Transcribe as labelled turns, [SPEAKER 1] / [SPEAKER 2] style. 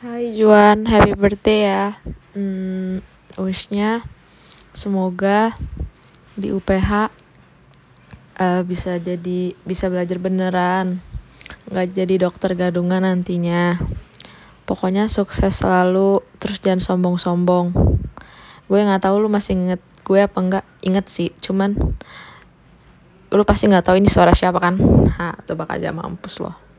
[SPEAKER 1] Hai Juan, happy birthday ya. Hmm, wishnya semoga di UPH uh, eh, bisa jadi bisa belajar beneran, nggak jadi dokter gadungan nantinya. Pokoknya sukses selalu, terus jangan sombong-sombong. Gue nggak tahu lu masih inget gue apa enggak, inget sih, cuman lu pasti nggak tahu ini suara siapa kan? Ha, tebak aja mampus loh.